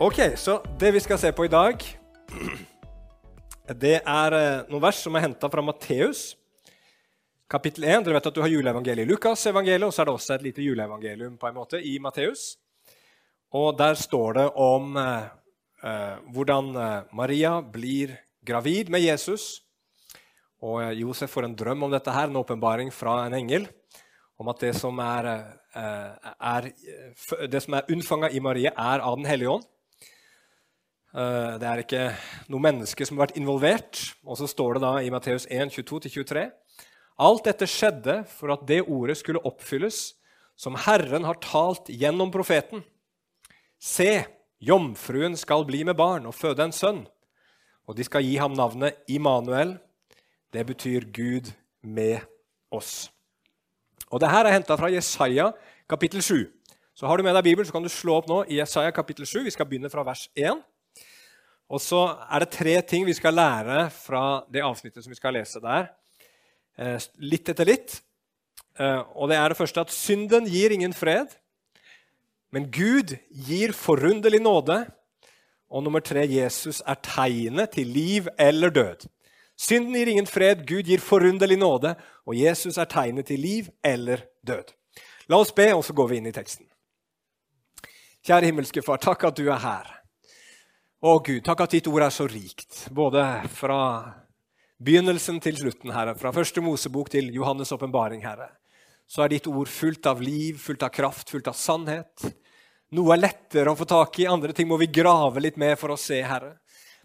Ok, så det vi skal se på i dag, det er eh, noen vers som er henta fra Matteus, kapittel 1. Dere vet at du har juleevangeliet i Lukas, evangeliet, og så er det også et lite juleevangelium på en måte i Matteus. Og der står det om eh, eh, hvordan eh, Maria blir gravid med Jesus. Og Josef får en drøm om dette, her, en åpenbaring fra en engel om at det som er, eh, er, er unnfanga i Marie, er av Den hellige ånd. Eh, det er ikke noe menneske som har vært involvert. Og så står det da i Matteus 1, 22-23.: Alt dette skjedde for at det ordet skulle oppfylles, som Herren har talt gjennom profeten. Se, jomfruen skal bli med barn og føde en sønn, og de skal gi ham navnet Immanuel. Det betyr Gud med oss. Og det her er henta fra Jesaja kapittel 7. Så har du med deg Bibelen, så kan du slå opp nå i Jesaja kapittel 7. Vi skal begynne fra vers 1. Og så er det tre ting vi skal lære fra det avsnittet som vi skal lese der. Eh, litt etter litt. Eh, og det er det første at synden gir ingen fred. Men Gud gir forunderlig nåde. Og nummer tre Jesus er tegnet til liv eller død. Synden gir ingen fred, Gud gir forunderlig nåde, og Jesus er tegnet til liv eller død. La oss be, og så går vi inn i teksten. Kjære himmelske Far, takk at du er her. Å Gud, takk at ditt ord er så rikt, både fra begynnelsen til slutten, Herre, fra første Mosebok til Johannes' åpenbaring, Herre. Så er ditt ord fullt av liv, fullt av kraft, fullt av sannhet. Noe er lettere å få tak i, andre ting må vi grave litt med for å se, Herre.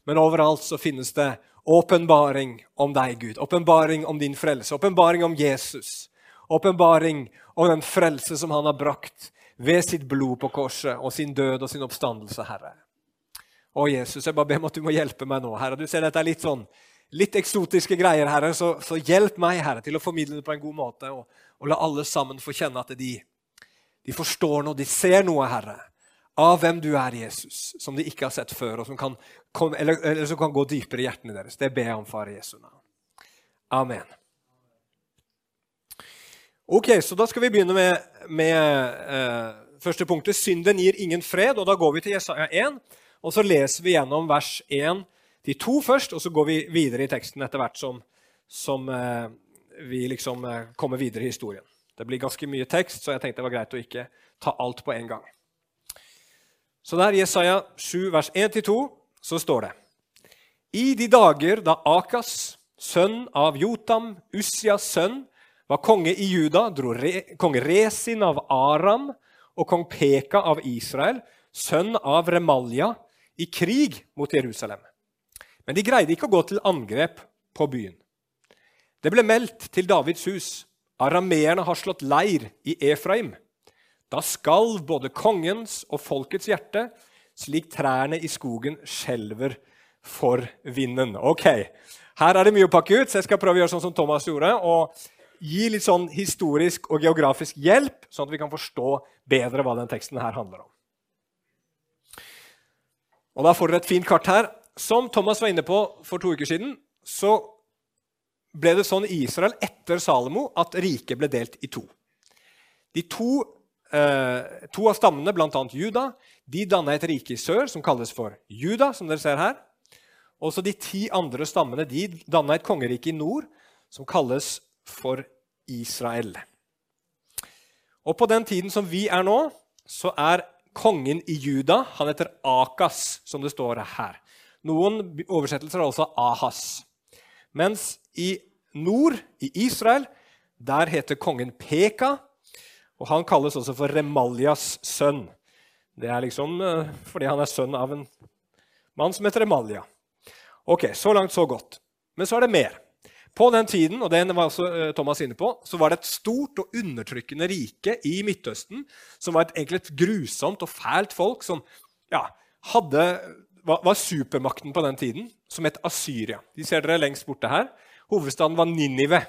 Men overalt så finnes det åpenbaring om deg, Gud. Åpenbaring om din frelse. Åpenbaring om Jesus. Åpenbaring om den frelse som han har brakt ved sitt blod på korset og sin død og sin oppstandelse, Herre. Å, Jesus, jeg bare ber om at du må hjelpe meg nå, Herre. Du ser dette er litt sånn, litt eksotiske greier, Herre. Så, så hjelp meg, Herre, til å formidle det på en god måte. Og, og la alle sammen få kjenne at de, de forstår noe, de ser noe, Herre, av hvem du er, Jesus, som de ikke har sett før, og som kan, kom, eller, eller som kan gå dypere i hjertene deres. Det ber jeg om, Far i Jesu navn. Amen. Ok, så Da skal vi begynne med, med eh, første punktet. Synden gir ingen fred. og Da går vi til Jesaja 1. Og så leser vi gjennom vers 1 til 2 først, og så går vi videre i teksten etter hvert som, som eh, vi liksom eh, kommer videre i historien. Det blir ganske mye tekst, så jeg tenkte det var greit å ikke ta alt på en gang. Så der Jesaja 7, vers 1-2, så står det I de dager da Akas, sønn av Jotam, Ussias sønn, var konge i Juda, dro re, kong Resin av Aram og kong Peka av Israel, sønn av Remalja, i krig mot Jerusalem. Men de greide ikke å gå til angrep på byen. Det ble meldt til Davids hus arameerne har slått leir i Efraim. Da skalv både kongens og folkets hjerte, slik trærne i skogen skjelver for vinden. Ok, Her er det mye å pakke ut, så jeg skal prøve å gjøre sånn som Thomas gjorde. og Gi litt sånn historisk og geografisk hjelp, sånn at vi kan forstå bedre hva den teksten her handler om. Og Da får dere et fint kart her. Som Thomas var inne på for to uker siden, så ble det sånn i Israel etter Salomo at riket ble delt i to. De to, eh, to av stammene, bl.a. Juda, de danna et rike i sør som kalles for Juda. som dere ser her. Også de ti andre stammene de danna et kongerike i nord som kalles for Israel. Og På den tiden som vi er nå, så er kongen i Juda. Han heter Akas, som det står her. Noen oversettelser er også Ahas. Mens i nord, i Israel, der heter kongen Peka. Og han kalles også for Remaljas sønn. Det er liksom uh, fordi han er sønn av en mann som heter Remalja. Ok, Så langt, så godt. Men så er det mer. På den tiden og den var også eh, Thomas inne på, så var det et stort og undertrykkende rike i Midtøsten som var et, egentlig et grusomt og fælt folk som ja, hadde, var, var, supermakten på den tiden, som het Asyria. De ser dere lengst borte her. Hovedstaden var Ninive.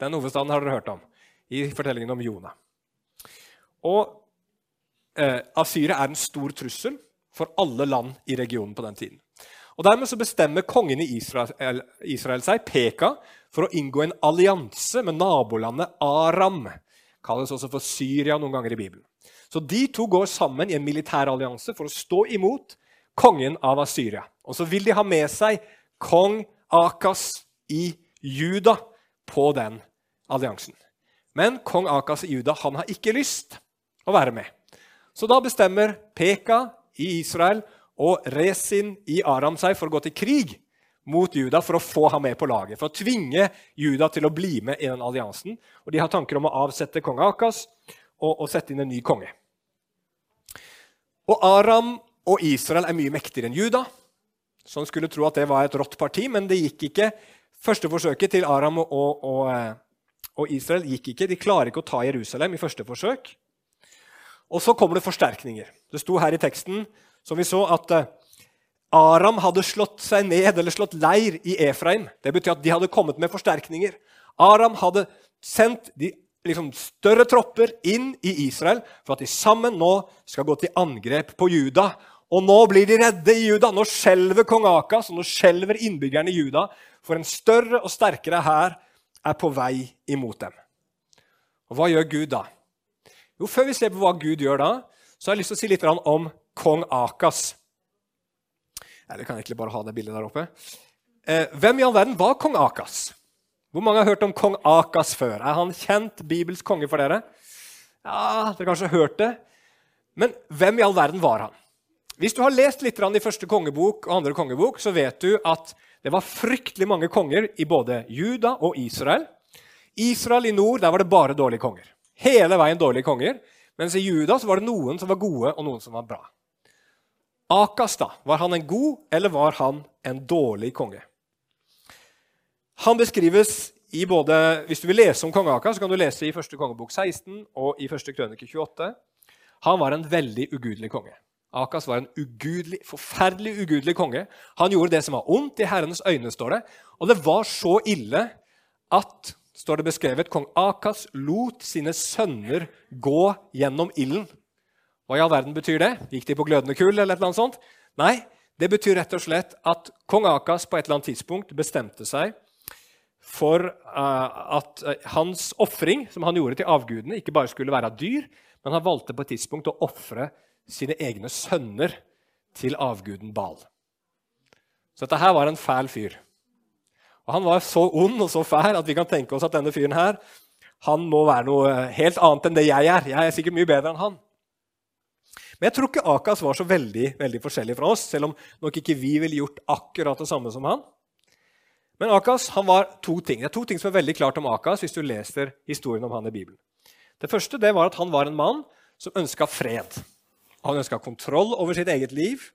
Den hovedstaden har dere hørt om i fortellingen om Jonah. Og eh, Asyria er en stor trussel for alle land i regionen på den tiden. Og Dermed så bestemmer kongen i Israel, Israel seg, Peka, for å inngå en allianse med nabolandet Aram. Kalles også for Syria noen ganger i Bibelen. Så De to går sammen i en militær allianse for å stå imot kongen av Asyria. Og så vil de ha med seg kong Akas i Juda på den alliansen. Men kong Akas i Juda han har ikke lyst å være med. Så da bestemmer Peka i Israel og Resin i Aram seg for å gå til krig mot Juda for å få ham med på laget. For å tvinge Juda til å bli med i den alliansen. Og de har tanker om å avsette kong Akas og, og sette inn en ny konge. Og Aram og Israel er mye mektigere enn Juda. Så en skulle tro at det var et rått parti, men det gikk ikke. Første forsøket til Aram og, og, og, Israel gikk ikke. De klarer ikke å ta Jerusalem i første forsøk. Og så kommer det forsterkninger. Det sto her i teksten som vi så, at eh, Aram hadde slått seg ned eller slått leir i Efraim. Det betyr at de hadde kommet med forsterkninger. Aram hadde sendt de liksom, større tropper inn i Israel for at de sammen nå skal gå til angrep på Juda. Og nå blir de redde i Juda. Nå skjelver kong Akas og nå skjelver innbyggerne i Juda. For en større og sterkere hær er på vei imot dem. Og Hva gjør Gud da? Jo, Før vi ser på hva Gud gjør da, så har jeg lyst til å si litt om kong Akas. Eller kan jeg egentlig bare ha det bildet der oppe? Eh, hvem i all verden var kong Akas? Hvor mange har hørt om kong Akas før? Er han kjent Bibels konge for dere? Ja, Dere har kanskje hørt det. Men hvem i all verden var han? Hvis du har lest litt i første kongebok og andre kongebok, så vet du at det var fryktelig mange konger i både Juda og Israel. Israel i nord der var det bare dårlige konger. Hele veien dårlige konger. Mens i Juda så var det noen som var gode, og noen som var bra. Akas, da, var han en god, eller var han en dårlig konge? Han beskrives i både, Hvis du vil lese om kong Akas, så kan du lese i første kongebok 16 og i første krønike 28. Han var en veldig ugudelig konge. Akas var en ugudelig, forferdelig ugudelig konge. Han gjorde det som var ondt i Herrenes øyne, står det. Og det var så ille at står det beskrevet, kong Akas lot sine sønner gå gjennom ilden. Hva i all verden betyr det? Gikk de på glødende kull? eller noe sånt? Nei, det betyr rett og slett at kong Akas på et eller annet tidspunkt bestemte seg for uh, at uh, hans ofring som han gjorde til avgudene, ikke bare skulle være dyr, men han valgte på et tidspunkt å ofre sine egne sønner til avguden Bal. Så dette her var en fæl fyr. Og Han var så ond og så fæl at vi kan tenke oss at denne fyren her, han må være noe helt annet enn det jeg er. Jeg er sikkert mye bedre enn han. Men jeg tror ikke Akas var så veldig, veldig forskjellig fra oss, selv om nok ikke vi ville gjort akkurat det samme som han. Men Akas han var to ting. Det er to ting som er veldig klart om Akas hvis du leser historien om han i Bibelen. Det første det var at han var en mann som ønska fred. Han ønska kontroll over sitt eget liv,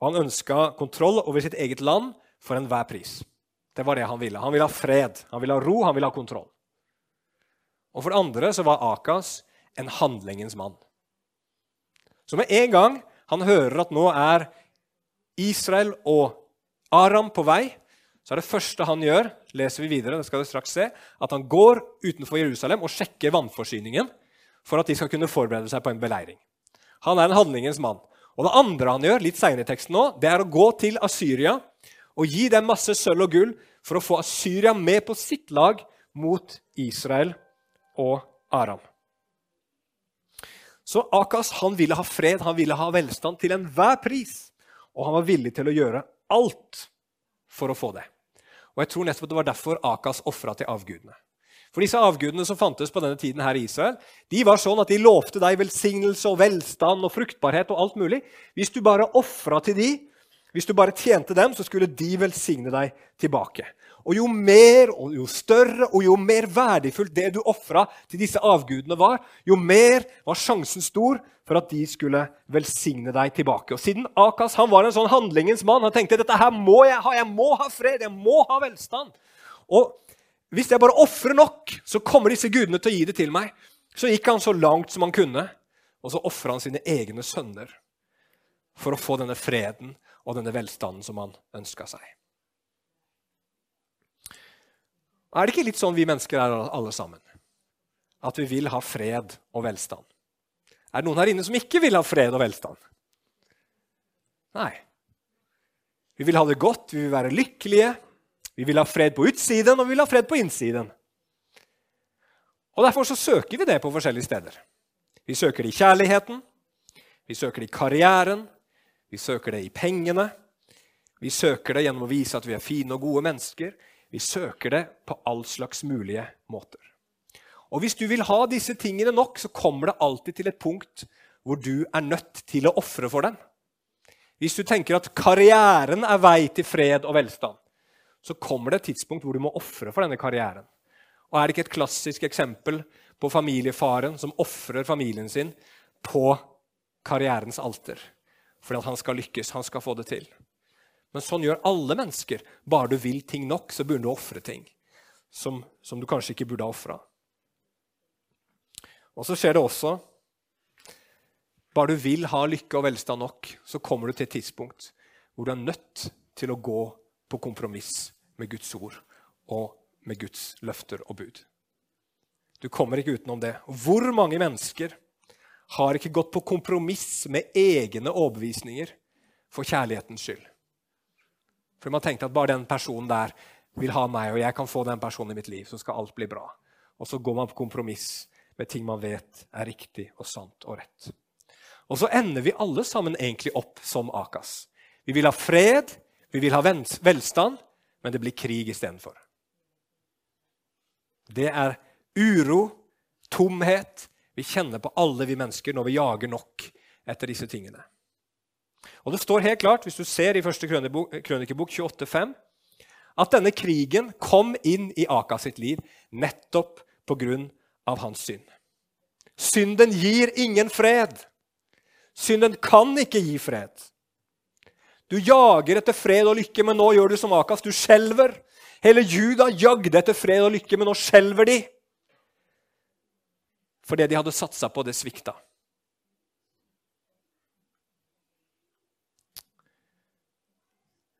og han ønska kontroll over sitt eget land for enhver pris. Det var det han ville. Han ville ha fred, han ville ha ro, han ville ha kontroll. Og For det andre så var Akas en handlingens mann. Så med en gang han hører at nå er Israel og Aram på vei, så er det første han gjør, leser vi videre, det skal du straks se, at han går utenfor Jerusalem og sjekker vannforsyningen for at de skal kunne forberede seg på en beleiring. Han er en handlingens mann. Og Det andre han gjør, litt senere i teksten nå, det er å gå til Asyria og gi dem masse sølv og gull for å få Asyria med på sitt lag mot Israel og Aram. Så Akas han ville ha fred, han ville ha velstand til enhver pris. Og han var villig til å gjøre alt for å få det. Og jeg tror nettopp det var derfor Akas ofra til avgudene. For disse avgudene som fantes på denne tiden her i Israel, de var sånn at de lovte deg velsignelse og velstand og fruktbarhet og alt mulig. Hvis du bare ofra til de, hvis du bare tjente dem, så skulle de velsigne deg tilbake. Og jo mer og jo større og jo mer verdifullt det du ofra til disse avgudene var, jo mer var sjansen stor for at de skulle velsigne deg tilbake. Og Siden Akas han var en sånn handlingens mann, han tenkte dette her må jeg ha. Jeg må ha fred, jeg må ha velstand. Og hvis jeg bare ofrer nok, så kommer disse gudene til å gi det til meg. Så gikk han så langt som han kunne, og så ofra han sine egne sønner for å få denne freden og denne velstanden som han ønska seg. Er det ikke litt sånn vi mennesker er alle sammen? At vi vil ha fred og velstand? Er det noen her inne som ikke vil ha fred og velstand? Nei. Vi vil ha det godt, vi vil være lykkelige. Vi vil ha fred på utsiden, og vi vil ha fred på innsiden. Og Derfor så søker vi det på forskjellige steder. Vi søker det i kjærligheten, vi søker det i karrieren, Vi søker det i pengene. Vi søker det gjennom å vise at vi er fine og gode mennesker. Vi søker det på all slags mulige måter. Og Hvis du vil ha disse tingene nok, så kommer det alltid til et punkt hvor du er nødt til å ofre for dem. Hvis du tenker at karrieren er vei til fred og velstand, så kommer det et tidspunkt hvor du må ofre for denne karrieren. Og Er det ikke et klassisk eksempel på familiefaren som ofrer familien sin på karrierens alter? Fordi at han skal lykkes, han skal få det til. Men sånn gjør alle mennesker. Bare du vil ting nok, så begynner du å ofre ting som, som, du kanskje ikke burde ha ofra. Og så skjer det også Bare du vil ha lykke og velstand nok, så kommer du til et tidspunkt hvor du er nødt til å gå på kompromiss med Guds ord og med Guds løfter og bud. Du kommer ikke utenom det. Hvor mange mennesker har ikke gått på kompromiss med egne overbevisninger for kjærlighetens skyld? For man tenkte at bare den personen der vil ha meg, og jeg kan få den personen i mitt liv, så skal alt bli bra. Og så går man på kompromiss med ting man vet er riktig og sant og rett. Og så ender vi alle sammen egentlig opp som Akas. Vi vil ha fred, vi vil ha velstand, men det blir krig istedenfor. Det er uro, tomhet. Vi kjenner på alle vi mennesker når vi jager nok etter disse tingene. Og Det står helt klart, hvis du ser i 1. krønikebok 28,5, at denne krigen kom inn i Aka sitt liv nettopp pga. hans synd. Synden gir ingen fred. Synden kan ikke gi fred. Du jager etter fred og lykke, men nå gjør du som Akas. Du skjelver. Hele Juda jagde etter fred og lykke, men nå skjelver de. For det de hadde satsa på, det svikta.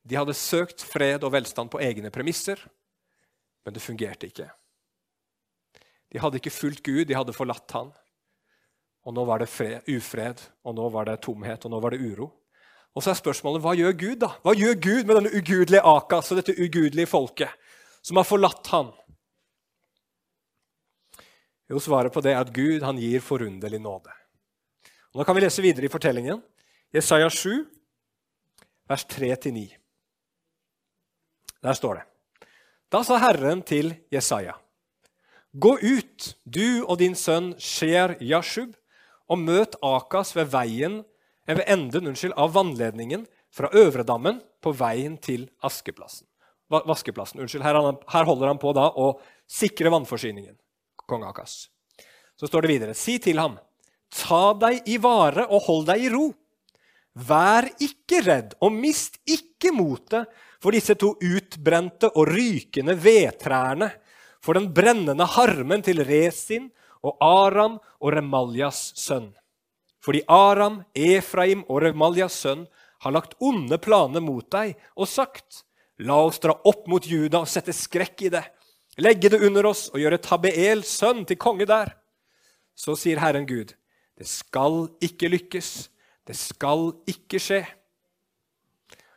De hadde søkt fred og velstand på egne premisser, men det fungerte ikke. De hadde ikke fulgt Gud, de hadde forlatt han. Og nå var det fred, ufred, og nå var det tomhet, og nå var det uro. Og så er spørsmålet hva gjør Gud da? Hva gjør Gud med denne ugudelige Akas og dette ugudelige folket som har forlatt han? Jo, Svaret på det er at Gud han gir forunderlig nåde. Og nå kan vi lese videre i fortellingen. Jesaja 7, vers 3-9. Der står det. Da sa Herren til Jesaja.: Gå ut, du og din sønn Sher Yashub, og møt Akas ved, veien, eh, ved enden unnskyld, av vannledningen fra Øvredammen på veien til askeplassen. vaskeplassen. Unnskyld, her, holder han på da å sikre vannforsyningen. Kong Akas. Så står det videre. Si til ham, ta deg i vare og hold deg i ro. Vær ikke redd, og mist ikke motet for disse to utbrente og rykende vedtrærne, for den brennende harmen til Resin og Aram og Remaljas sønn. Fordi Aram, Efraim og Remaljas sønn har lagt onde planer mot deg og sagt:" La oss dra opp mot Juda og sette skrekk i det, legge det under oss og gjøre Tabeels sønn til konge der. Så sier Herren Gud, det skal ikke lykkes, det skal ikke skje.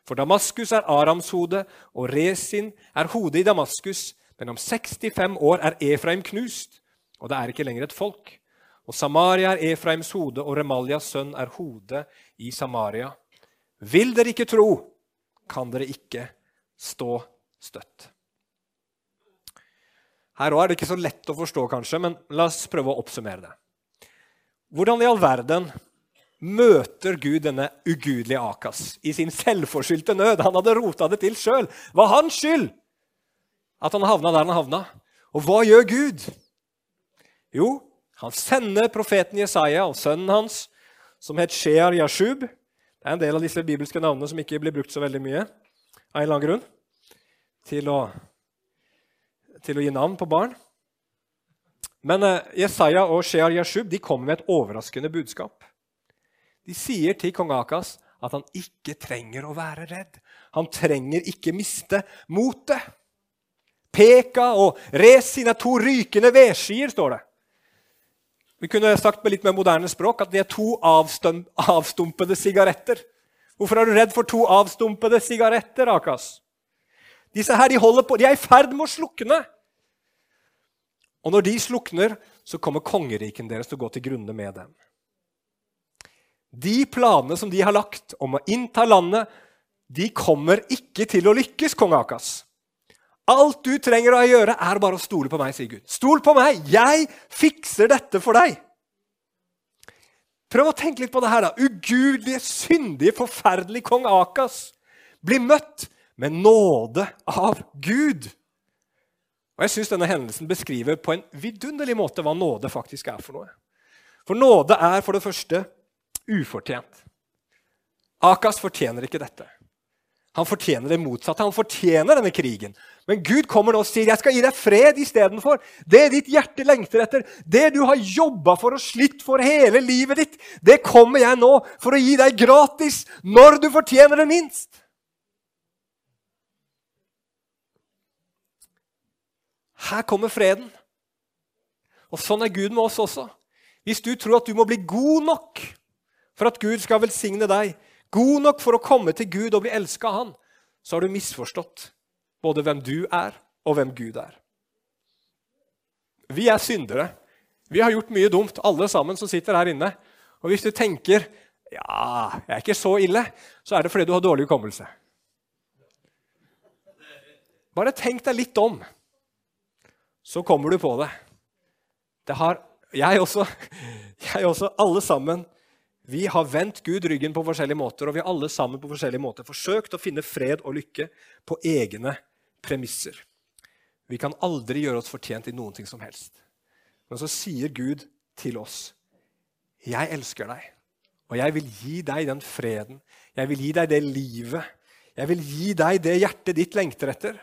For Damaskus er Arams hode, og Resin er hodet i Damaskus. Men om 65 år er Efraim knust, og det er ikke lenger et folk. Og Samaria er Efraims hode, og Remalias sønn er hodet i Samaria. Vil dere ikke tro, kan dere ikke stå støtt. Her òg er det ikke så lett å forstå, kanskje, men la oss prøve å oppsummere det. Hvordan i all verden møter Gud denne ugudelige Akas i sin selvforskyldte nød. Han hadde rota det til sjøl. Var hans skyld at han havna der han havna. Og hva gjør Gud? Jo, han sender profeten Jesaja og sønnen hans, som het Shear Yashub. Det er en del av disse bibelske navnene som ikke blir brukt så veldig mye. av en eller annen grunn, til å, til å gi navn på barn. Men eh, Jesaja og Shear Yashub de kommer med et overraskende budskap. De sier til kong Akas at han ikke trenger å være redd. Han trenger ikke miste motet. Peka og Resin er to rykende vedskyer, står det. Vi kunne sagt med litt mer moderne språk at de er to avstumpede sigaretter. Hvorfor er du redd for to avstumpede sigaretter, Akas? Disse her, de på, de er i ferd med å slukne. Og når de slukner, så kommer kongeriken deres til å gå til grunne med dem. De planene som de har lagt om å innta landet, de kommer ikke til å lykkes, kong Akas. Alt du trenger å gjøre, er bare å stole på meg, sier Gud. Stol på meg! Jeg fikser dette for deg! Prøv å tenke litt på det her. da. Ugudelige, syndige, forferdelige kong Akas blir møtt med nåde av Gud. Og Jeg syns denne hendelsen beskriver på en vidunderlig måte hva nåde faktisk er for noe. For nåde er for det første ufortjent. Akas fortjener ikke dette. Han fortjener det motsatte. Han fortjener denne krigen. Men Gud kommer nå og sier, 'Jeg skal gi deg fred istedenfor.' Det ditt hjerte lengter etter, det du har jobba for og slitt for hele livet ditt, det kommer jeg nå for å gi deg gratis når du fortjener det minst. Her kommer freden. Og sånn er Gud med oss også. Hvis du tror at du må bli god nok for at Gud skal velsigne deg, god nok for å komme til Gud og bli elska av Han, så har du misforstått både hvem du er, og hvem Gud er. Vi er syndere. Vi har gjort mye dumt, alle sammen som sitter her inne. Og hvis du tenker ja, jeg er ikke så ille, så er det fordi du har dårlig hukommelse. Bare tenk deg litt om, så kommer du på det. Det har jeg også. Jeg også. Alle sammen. Vi har vendt Gud ryggen på forskjellige måter, og vi har alle sammen på forskjellige måter forsøkt å finne fred og lykke på egne premisser. Vi kan aldri gjøre oss fortjent i noen ting som helst. Men så sier Gud til oss, 'Jeg elsker deg, og jeg vil gi deg den freden.' 'Jeg vil gi deg det livet. Jeg vil gi deg det hjertet ditt lengter etter.'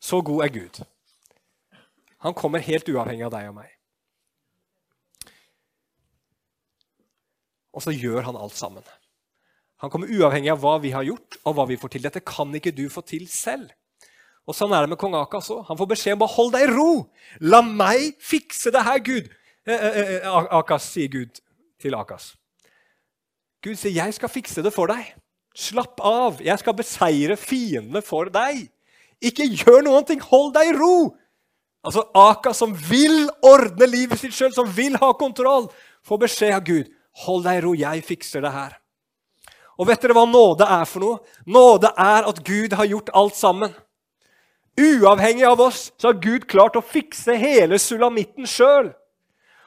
Så god er Gud. Han kommer helt uavhengig av deg og meg. Og så gjør han alt sammen. Han kommer uavhengig av hva vi har gjort, og hva vi får til. Dette kan ikke du få til selv. Og Sånn er det med kong Akas òg. Han får beskjed om å holde deg i ro. La meg fikse det her, Gud. Eh, eh, eh, Akas, sier Gud til Akas. Gud sier, 'Jeg skal fikse det for deg'. Slapp av. Jeg skal beseire fiendene for deg. Ikke gjør noen ting. Hold deg i ro. Altså Aka, som vil ordne livet sitt sjøl, som vil ha kontroll, får beskjed av Gud. 'Hold deg i ro. Jeg fikser det her'. Og vet dere hva nåde er for noe? Nåde er at Gud har gjort alt sammen. Uavhengig av oss så har Gud klart å fikse hele sulamitten sjøl.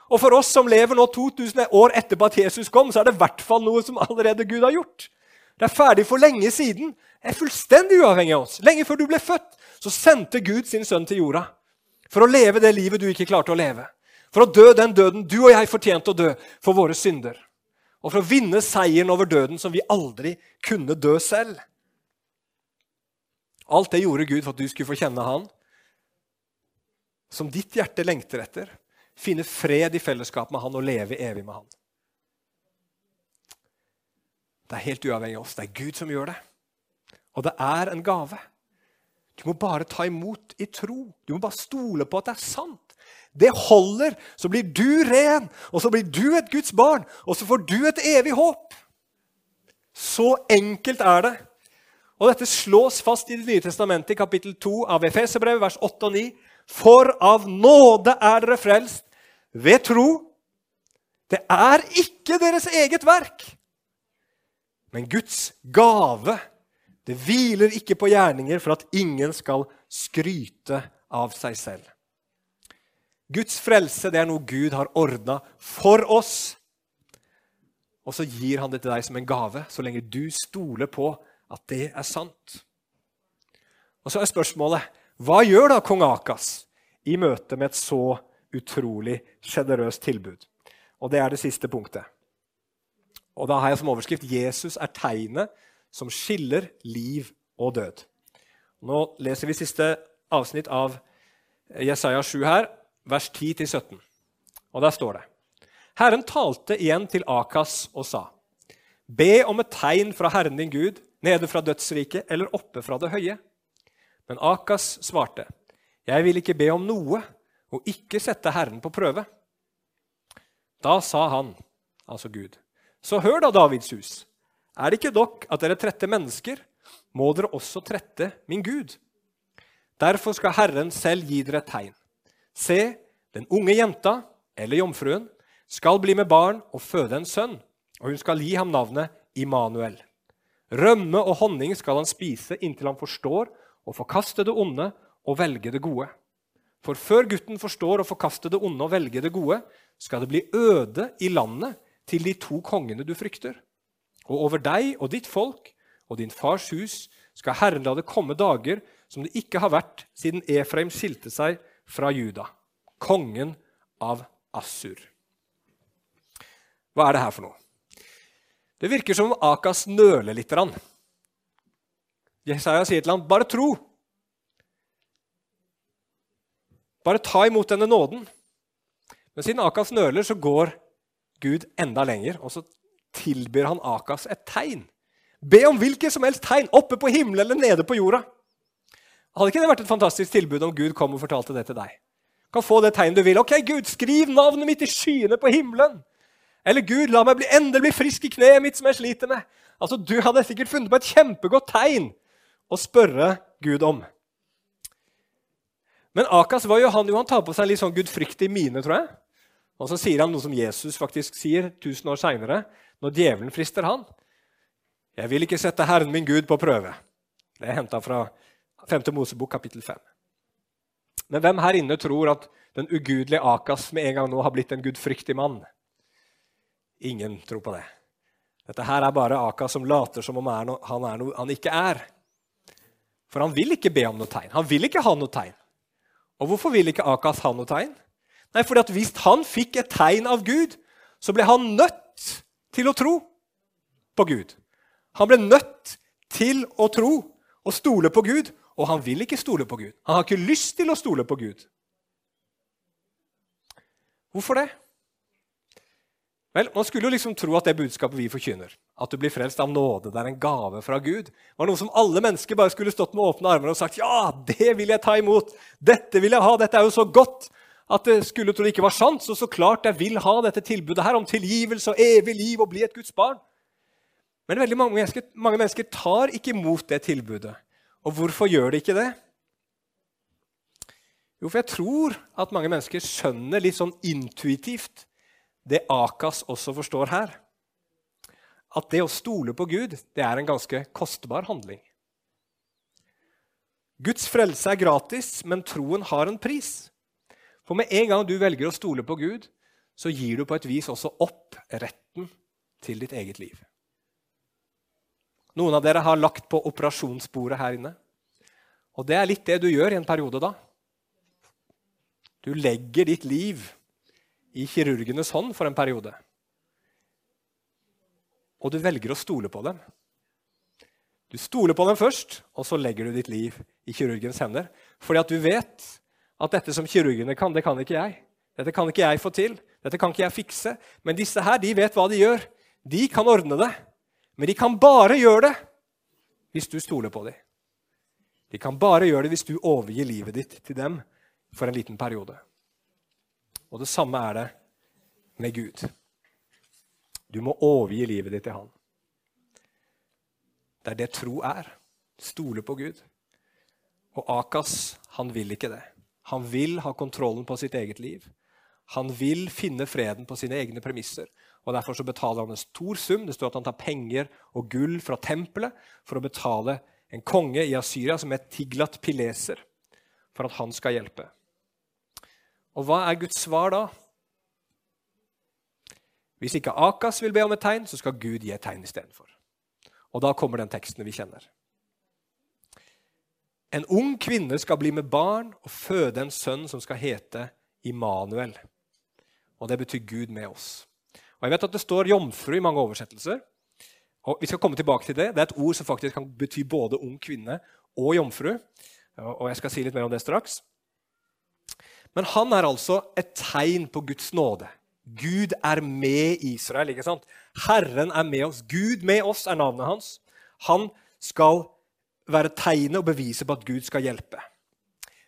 Og for oss som lever nå 2000 år etterpå at Jesus kom, så er det i hvert fall noe som allerede Gud har gjort. Det er ferdig for lenge siden. Det er fullstendig uavhengig av oss. Lenge før du ble født, så sendte Gud sin sønn til jorda. For å leve det livet du ikke klarte å leve. For å dø den døden du og jeg fortjente å dø for våre synder. Og for å vinne seieren over døden som vi aldri kunne dø selv. Alt det gjorde Gud for at du skulle få kjenne Han, som ditt hjerte lengter etter. Finne fred i fellesskap med Han og leve evig med Han. Det er helt uavhengig av oss. Det er Gud som gjør det. Og det er en gave. Du må bare ta imot i tro. Du må bare stole på at det er sant. Det holder. Så blir du ren, og så blir du et Guds barn, og så får du et evig håp. Så enkelt er det. Og Dette slås fast i Det nye testamentet i kapittel 2 av Efeserbrevet, vers 8 og 9. For av nåde er dere frelst ved tro. Det er ikke deres eget verk, men Guds gave. Det hviler ikke på gjerninger for at ingen skal skryte av seg selv. Guds frelse det er noe Gud har ordna for oss. Og så gir han det til deg som en gave, så lenge du stoler på at det er sant. Og Så er spørsmålet hva gjør da kong Akas i møte med et så utrolig sjenerøst tilbud? Og Det er det siste punktet. Og Da har jeg som overskrift 'Jesus er tegnet som skiller liv og død'. Nå leser vi siste avsnitt av Jesaja 7 her, vers 10-17. Og Der står det Herren talte igjen til Akas og sa:" Be om et tegn fra Herren din Gud, nede fra dødsriket eller oppe fra det høye? Men Akas svarte, Jeg vil ikke be om noe og ikke sette Herren på prøve. Da sa han, altså Gud, så hør da, Davids hus. Er det ikke dere at dere trette mennesker, må dere også trette min Gud. Derfor skal Herren selv gi dere et tegn. Se, den unge jenta, eller jomfruen, skal bli med barn og føde en sønn, og hun skal gi ham navnet Immanuel. Rømme og honning skal han spise inntil han forstår å forkaste det onde og velge det gode. For før gutten forstår å forkaste det onde og velge det gode, skal det bli øde i landet til de to kongene du frykter. Og over deg og ditt folk og din fars hus skal Herren la det komme dager som det ikke har vært siden Efraim skilte seg fra Juda, kongen av Assur. Hva er det her for noe? Det virker som om Akas nøler litt. Jesaja sier til ham, 'Bare tro.' Bare ta imot denne nåden. Men siden Akas nøler, så går Gud enda lenger, og så tilbyr han Akas et tegn. Be om hvilket som helst tegn, oppe på himmelen eller nede på jorda. Hadde ikke det vært et fantastisk tilbud om Gud kom og fortalte det til deg? Kan få det tegnet du vil. Ok, Gud, skriv navnet mitt i skyene på himmelen. Eller Gud, la meg bli, endelig bli frisk i kneet mitt som jeg sliter med. Altså, Du hadde sikkert funnet på et kjempegodt tegn å spørre Gud om. Men Akas var jo han, jo, han tar på seg en litt sånn gudfryktig mine, tror jeg. Og så sier han noe som Jesus faktisk sier tusen år seinere, når djevelen frister han. Jeg vil ikke sette Herren min Gud på prøve. Det er henta fra 5. Mosebok kapittel 5. Men hvem her inne tror at den ugudelige Akas med en gang nå har blitt en gudfryktig mann? Ingen tror på det. Dette her er bare Akas som later som om han er noe han ikke er. For han vil ikke be om noe tegn. Han vil ikke ha noe tegn. Og hvorfor vil ikke Akas ha noe tegn? Nei, fordi at Hvis han fikk et tegn av Gud, så ble han nødt til å tro på Gud. Han ble nødt til å tro og stole på Gud, og han vil ikke stole på Gud. Han har ikke lyst til å stole på Gud. Hvorfor det? Vel, Man skulle jo liksom tro at det budskapet vi forkynner, at du blir frelst av nåde, det er en gave fra Gud, var noe som alle mennesker bare skulle stått med åpne armer og sagt ja, det vil jeg ta imot, dette vil jeg ha, dette er jo så godt at det skulle tro det ikke var sant. Så så klart jeg vil ha dette tilbudet her om tilgivelse og evig liv og bli et Guds barn. Men veldig mange mennesker, mange mennesker tar ikke imot det tilbudet. Og hvorfor gjør de ikke det? Jo, for jeg tror at mange mennesker skjønner litt sånn intuitivt det Akas også forstår her. At det å stole på Gud det er en ganske kostbar handling. Guds frelse er gratis, men troen har en pris. For med en gang du velger å stole på Gud, så gir du på et vis også opp retten til ditt eget liv. Noen av dere har lagt på operasjonsbordet her inne. Og det er litt det du gjør i en periode da. Du legger ditt liv i kirurgenes hånd for en periode. Og du velger å stole på dem. Du stoler på dem først, og så legger du ditt liv i kirurgens hender. Fordi at du vet at dette som kirurgene kan, det kan ikke jeg. Dette kan ikke jeg få til. Dette kan ikke jeg fikse. Men disse her, de vet hva de gjør. De kan ordne det. Men de kan bare gjøre det hvis du stoler på dem. De kan bare gjøre det hvis du overgir livet ditt til dem for en liten periode. Og det samme er det med Gud. Du må overgi livet ditt til Han. Det er det tro er. Stole på Gud. Og Akas, han vil ikke det. Han vil ha kontrollen på sitt eget liv. Han vil finne freden på sine egne premisser. og Derfor så betaler han en stor sum. Det står at han tar penger og gull fra tempelet for å betale en konge i Asyria som het Tiglat Pileser, for at han skal hjelpe. Og hva er Guds svar da? Hvis ikke Akas vil be om et tegn, så skal Gud gi et tegn istedenfor. Og da kommer den teksten vi kjenner. En ung kvinne skal bli med barn og føde en sønn som skal hete Immanuel. Og det betyr Gud med oss. Og jeg vet at Det står jomfru i mange oversettelser. Og Vi skal komme tilbake til det. Det er et ord som faktisk kan bety både ung kvinne og jomfru. Og jeg skal si litt mer om det straks. Men han er altså et tegn på Guds nåde. Gud er med Israel. ikke sant? Herren er med oss. Gud med oss er navnet hans. Han skal være tegnet og bevise på at Gud skal hjelpe.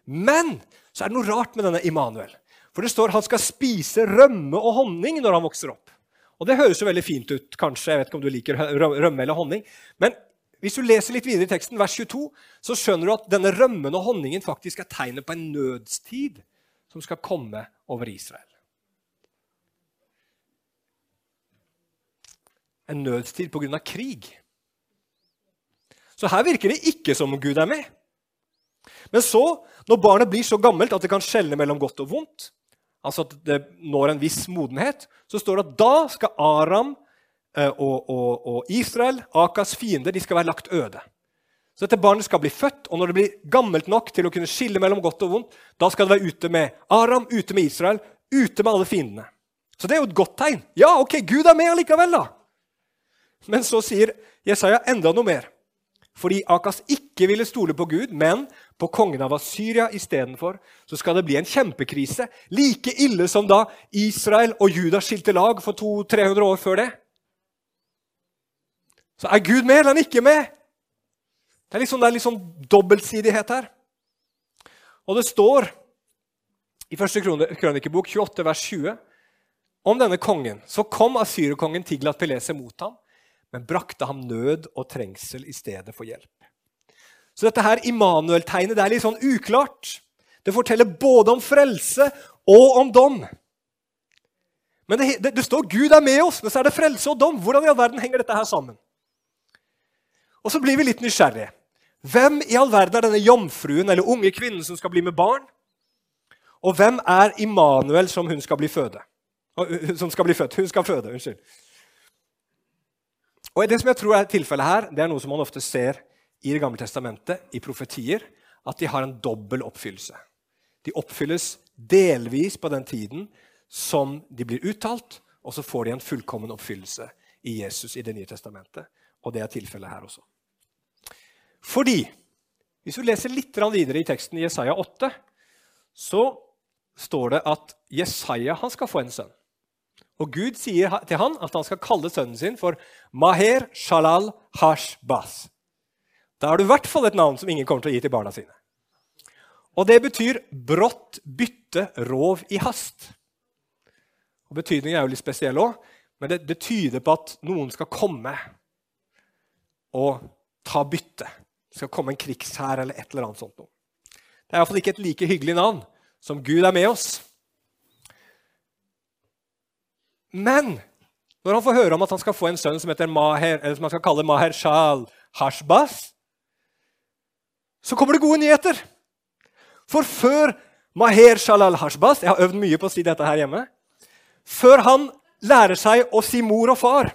Men så er det noe rart med denne Immanuel. For det står han skal spise rømme og honning når han vokser opp. Og Det høres jo veldig fint ut, kanskje. Jeg vet ikke om du liker rømme eller honning. Men hvis du leser litt videre i teksten, vers 22, så skjønner du at denne rømmen og honningen faktisk er tegnet på en nødstid som skal komme over Israel. en nødstid pga. krig. Så her virker det ikke som om Gud er med. Men så, når barnet blir så gammelt at det kan skjelne mellom godt og vondt, altså at det når en viss modenhet, så står det at da skal Aram eh, og, og, og Israel, Akas fiender, de skal være lagt øde. Så dette barnet skal bli født, og når det blir gammelt nok til å kunne skille mellom godt og vondt, da skal det være ute med Aram, ute med Israel, ute med alle fiendene. Så det er jo et godt tegn. Ja, ok, Gud er med allikevel, da. Men så sier Jesaja enda noe mer. Fordi Akas ikke ville stole på Gud, men på kongen av Asyria istedenfor, så skal det bli en kjempekrise. Like ille som da Israel og Juda skilte lag for 200-300 år før det. Så er Gud med, eller er han ikke med? Det er litt sånn, sånn dobbeltsidighet her. Og det står i første krønikebok 28, vers 20 om denne kongen. Så kom asyrerkongen Tiglat Pelese mot ham men brakte ham nød og trengsel i stedet for hjelp. Så dette her Immanuel-tegnet det er litt sånn uklart. Det forteller både om frelse og om dom. Men det, det, det, står Gud er med oss, men så er det frelse og dom. Hvordan i all verden henger dette her sammen? Og så blir vi litt nysgjerrige. Hvem i all verden er denne jomfruen eller unge kvinnen som skal bli med barn? Og hvem er Immanuel som hun skal bli føde? Som skal bli født. Hun skal føde, unnskyld. Og Det som jeg tror er tilfellet her, det er noe som man ofte ser i Det gamle testamentet, i profetier, at de har en dobbel oppfyllelse. De oppfylles delvis på den tiden som de blir uttalt, og så får de en fullkommen oppfyllelse i Jesus i Det nye testamentet. Og det er tilfellet her også. Fordi hvis du leser litt videre i teksten i Jesaja 8, så står det at Jesaja han skal få en sønn. Og Gud sier til han at han skal kalle sønnen sin for Maher Shalal Hashbaz. Da har du i hvert fall et navn som ingen kommer til å gi til barna sine. Og det betyr brått bytte rov i hast. Og Betydningen er jo litt spesiell òg, men det, det, tyder på at noen skal komme og ta bytte. Det skal komme en krigshær eller et eller annet sånt noe. Det er iallfall ikke et like hyggelig navn som Gud er med oss. Men når han får høre om at han skal få en sønn som heter Maher, eller som han skal kalle Maher Shal Hashbas, så kommer det gode nyheter. For før Maher Shalal Hashbas Jeg har øvd mye på å si dette her hjemme. Før han lærer seg å si mor og far,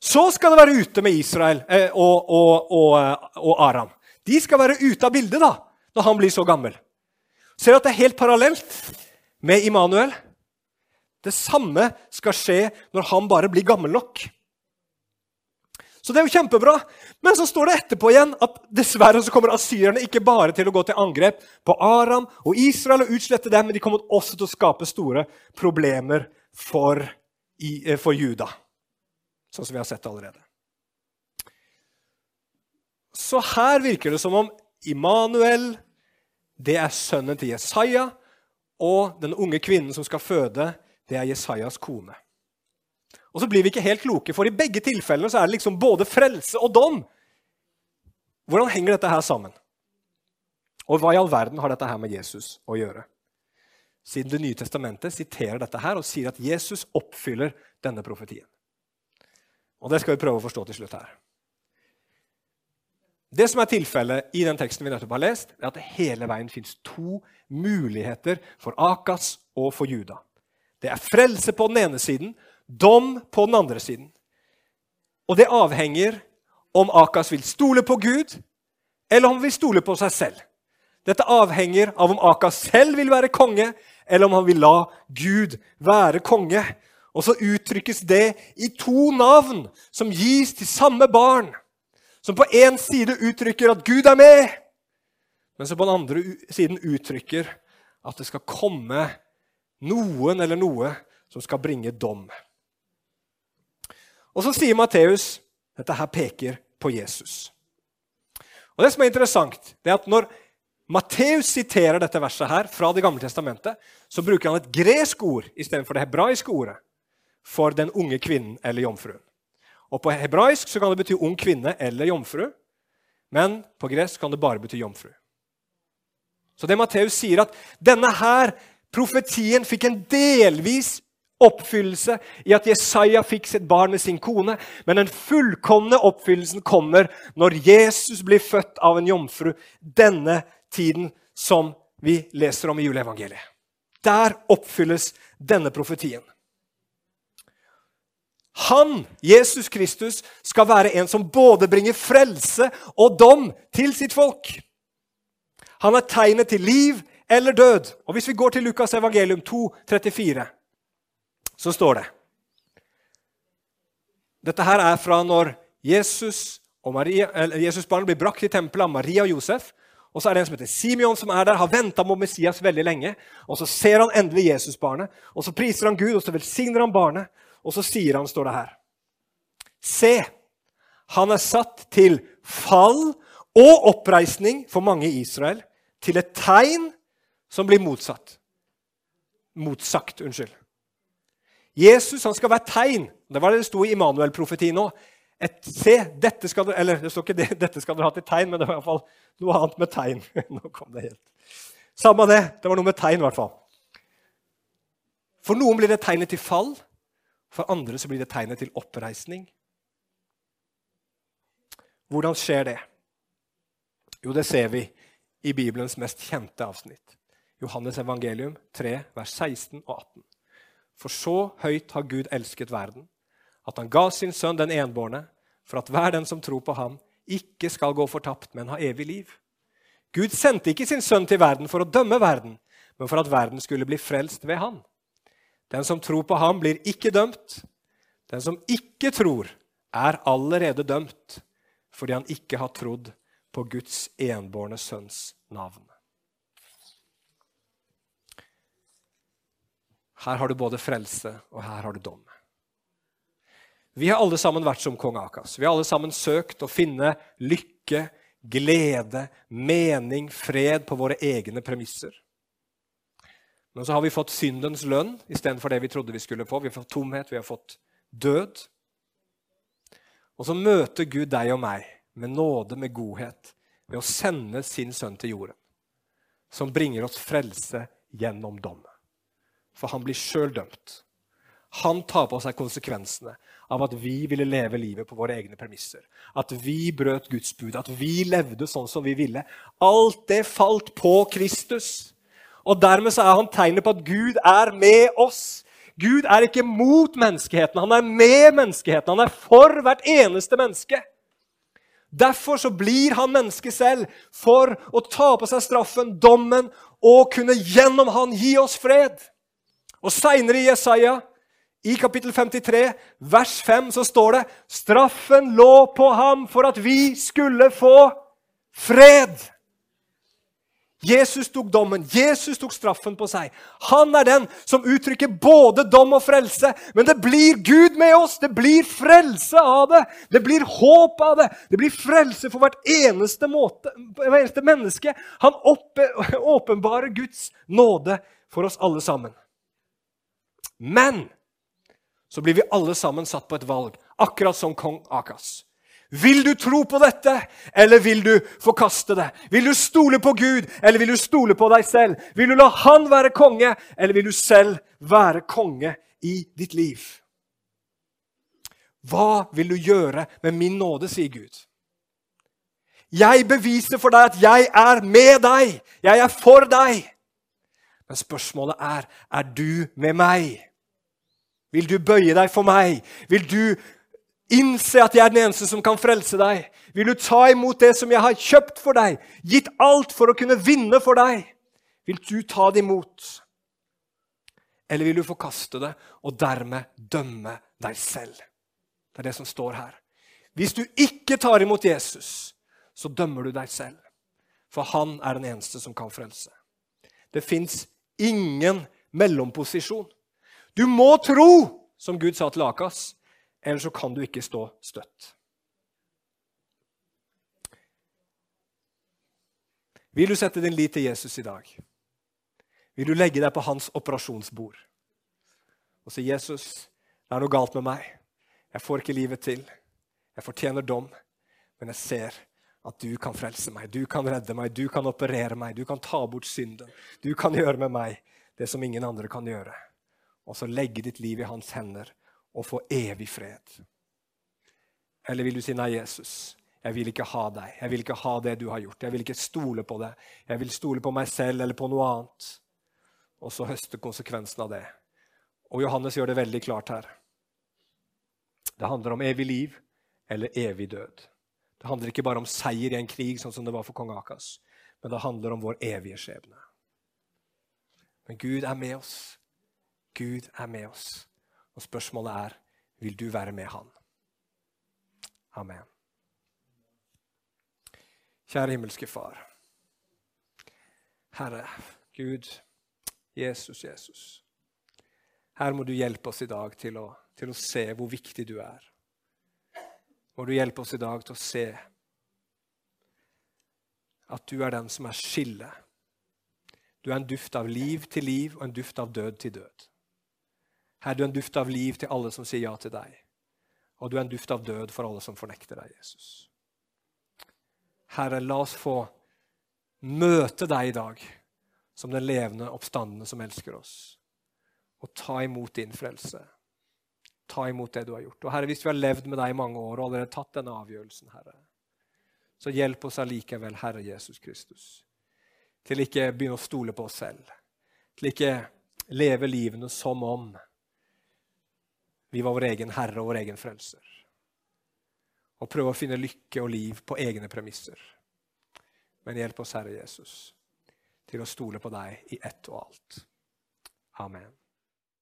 så skal det være ute med Israel eh, og, og, og, eh, og, Aram. De skal være ute av bildet da, når han blir så gammel. Ser du at det er helt parallelt med Immanuel? Det samme skal skje når han bare blir gammel nok. Så det er jo kjempebra. Men så står det etterpå igjen at dessverre så kommer asyrerne ikke bare til å gå til angrep på Aram og Israel og utslette dem, men de kommer også til å skape store problemer for, eh, for Juda. Sånn som vi har sett allerede. Så her virker det som om Immanuel det er sønnen til Jesaja, og den unge kvinnen som skal føde, det er Jesajas kone. Og så blir vi ikke helt kloke, for i begge tilfellene så er det liksom både frelse og dom. Hvordan henger dette her sammen? Og hva i all verden har dette her med Jesus å gjøre? Siden Det nye testamentet siterer dette her og sier at Jesus oppfyller denne profetien. Og Det skal vi prøve å forstå til slutt her. Det som er tilfellet i den teksten vi nettopp har lest, er at det hele veien fins to muligheter for Akas og for Juda. Det er frelse på den ene siden, dom på den andre siden. Og det avhenger om Akas vil stole på Gud, eller om han vil stole på seg selv. Dette avhenger av om Akas selv vil være konge, eller om han vil la Gud være konge. Og så uttrykkes det i to navn som gis til samme barn. Som på én side uttrykker at Gud er med, men som på den andre siden uttrykker at det skal komme noen eller noe som skal bringe dom. Og så sier Matteus dette her peker på Jesus. Og Det som er interessant, det er at når Matteus siterer dette verset her fra Det gamle testamentet, så bruker han et gresk ord istedenfor det hebraiske ordet for den unge kvinnen eller jomfruen. Og På hebraisk så kan det bety ung kvinne eller jomfru, men på gresk kan det bare bety jomfru. Så det Matteus sier, at denne her Profetien fikk en delvis oppfyllelse i at Jesaja fikk sitt barn med sin kone, men den fullkomne oppfyllelsen kommer når Jesus blir født av en jomfru denne tiden som vi leser om i juleevangeliet. Der oppfylles denne profetien. Han, Jesus Kristus, skal være en som både bringer frelse og dom til sitt folk. Han er tegnet til liv eller død. Og Hvis vi går til Lukas evangelium 2, 34, så står det Dette her er fra når Jesus og Maria, Jesusbarnet blir brakt til tempelet av Maria og Josef. Og så er det en som heter Simeon, som er der, har venta på Messias veldig lenge. Og Så ser han endelig Jesusbarnet, og så priser han Gud, og så velsigner han barnet. Og så sier han, står det her Se, han er satt til fall og oppreisning for mange i Israel, til et tegn som blir motsatt. Motsagt, unnskyld. Jesus han skal være tegn. Det var det det sto i Immanuel-profetien òg. Se, dette skal dere Eller det står ikke det, dette skal dere ha til tegn, men det var i hvert fall noe annet med tegn. Nå kom det helt. Samme det. Det var noe med tegn, i hvert fall. For noen blir det tegnet til fall. For andre så blir det tegnet til oppreisning. Hvordan skjer det? Jo, det ser vi i Bibelens mest kjente avsnitt. Johannes evangelium 3, vers 16 og 18. For så høyt har Gud elsket verden, at han ga sin sønn den enbårne, for at hver den som tror på ham, ikke skal gå fortapt, men ha evig liv. Gud sendte ikke sin sønn til verden for å dømme verden, men for at verden skulle bli frelst ved han. Den som tror på ham, blir ikke dømt. Den som ikke tror, er allerede dømt, fordi han ikke har trodd på Guds enbårne sønns navn. Her har du både frelse, og her har du dom. Vi har alle sammen vært som kong Akas. Vi har alle sammen søkt å finne lykke, glede, mening, fred på våre egne premisser. Men så har vi fått syndens lønn istedenfor det vi trodde vi skulle få. Vi har fått tomhet, vi har fått død. Og så møter Gud deg og meg med nåde, med godhet, ved å sende sin sønn til jorden, som bringer oss frelse gjennom dom. For han blir sjøl dømt. Han tar på seg konsekvensene av at vi ville leve livet på våre egne premisser. At vi brøt Guds bud, at vi levde sånn som vi ville. Alt det falt på Kristus. Og Dermed så er han tegnet på at Gud er med oss. Gud er ikke mot menneskeheten, han er med menneskeheten. Han er for hvert eneste menneske. Derfor så blir han menneske selv for å ta på seg straffen, dommen, og kunne gjennom han gi oss fred. Og Seinere i Jesaja i kapittel 53, vers 5, så står det straffen lå på ham for at vi skulle få fred. Jesus tok dommen, Jesus tok straffen på seg. Han er den som uttrykker både dom og frelse. Men det blir Gud med oss! Det blir frelse av det! Det blir håp av det! Det blir frelse for hvert eneste, måte, hvert eneste menneske. Han åpenbarer Guds nåde for oss alle sammen. Men så blir vi alle sammen satt på et valg, akkurat som kong Akas. Vil du tro på dette, eller vil du forkaste det? Vil du stole på Gud, eller vil du stole på deg selv? Vil du la Han være konge, eller vil du selv være konge i ditt liv? Hva vil du gjøre med min nåde, sier Gud. Jeg beviser for deg at jeg er med deg. Jeg er for deg. Men spørsmålet er er du med meg. Vil du bøye deg for meg? Vil du innse at jeg er den eneste som kan frelse deg? Vil du ta imot det som jeg har kjøpt for deg, gitt alt for å kunne vinne for deg? Vil du ta det imot? Eller vil du forkaste det og dermed dømme deg selv? Det er det som står her. Hvis du ikke tar imot Jesus, så dømmer du deg selv. For han er den eneste som kan frelse. Det fins ingen mellomposisjon. Du må tro, som Gud sa til Akas, ellers så kan du ikke stå støtt. Vil du sette din lit til Jesus i dag? Vil du legge deg på hans operasjonsbord og si, 'Jesus, det er noe galt med meg. Jeg får ikke livet til. Jeg fortjener dom, men jeg ser at du kan frelse meg, du kan redde meg, du kan operere meg, du kan ta bort synden. Du kan gjøre med meg det som ingen andre kan gjøre.' Og så legge ditt liv i hans hender og få evig fred? Eller vil du si nei, Jesus? Jeg vil ikke ha deg. Jeg vil ikke ha det du har gjort. Jeg vil ikke stole på det. Jeg vil stole på meg selv eller på noe annet. Og så høste konsekvensen av det. Og Johannes gjør det veldig klart her. Det handler om evig liv eller evig død. Det handler ikke bare om seier i en krig, sånn som det var for kong Akas, men det handler om vår evige skjebne. Men Gud er med oss. Gud er med oss. Og spørsmålet er vil du være med Han. Amen. Kjære himmelske Far. Herre, Gud, Jesus, Jesus. Her må du hjelpe oss i dag til å, til å se hvor viktig du er. Må du hjelpe oss i dag til å se at du er den som er skillet. Du er en duft av liv til liv og en duft av død til død. Herre, du er en duft av liv til alle som sier ja til deg. Og du er en duft av død for alle som fornekter deg, Jesus. Herre, la oss få møte deg i dag som den levende oppstandende som elsker oss, og ta imot din frelse. Ta imot det du har gjort. Og Herre, Hvis vi har levd med deg i mange år og allerede tatt denne avgjørelsen, Herre, så hjelp oss allikevel, Herre Jesus Kristus, til ikke begynne å stole på oss selv, til ikke leve livene som om vi var vår egen herre og vår egen frelser og prøve å finne lykke og liv på egne premisser. Men hjelp oss, Herre Jesus, til å stole på deg i ett og alt. Amen.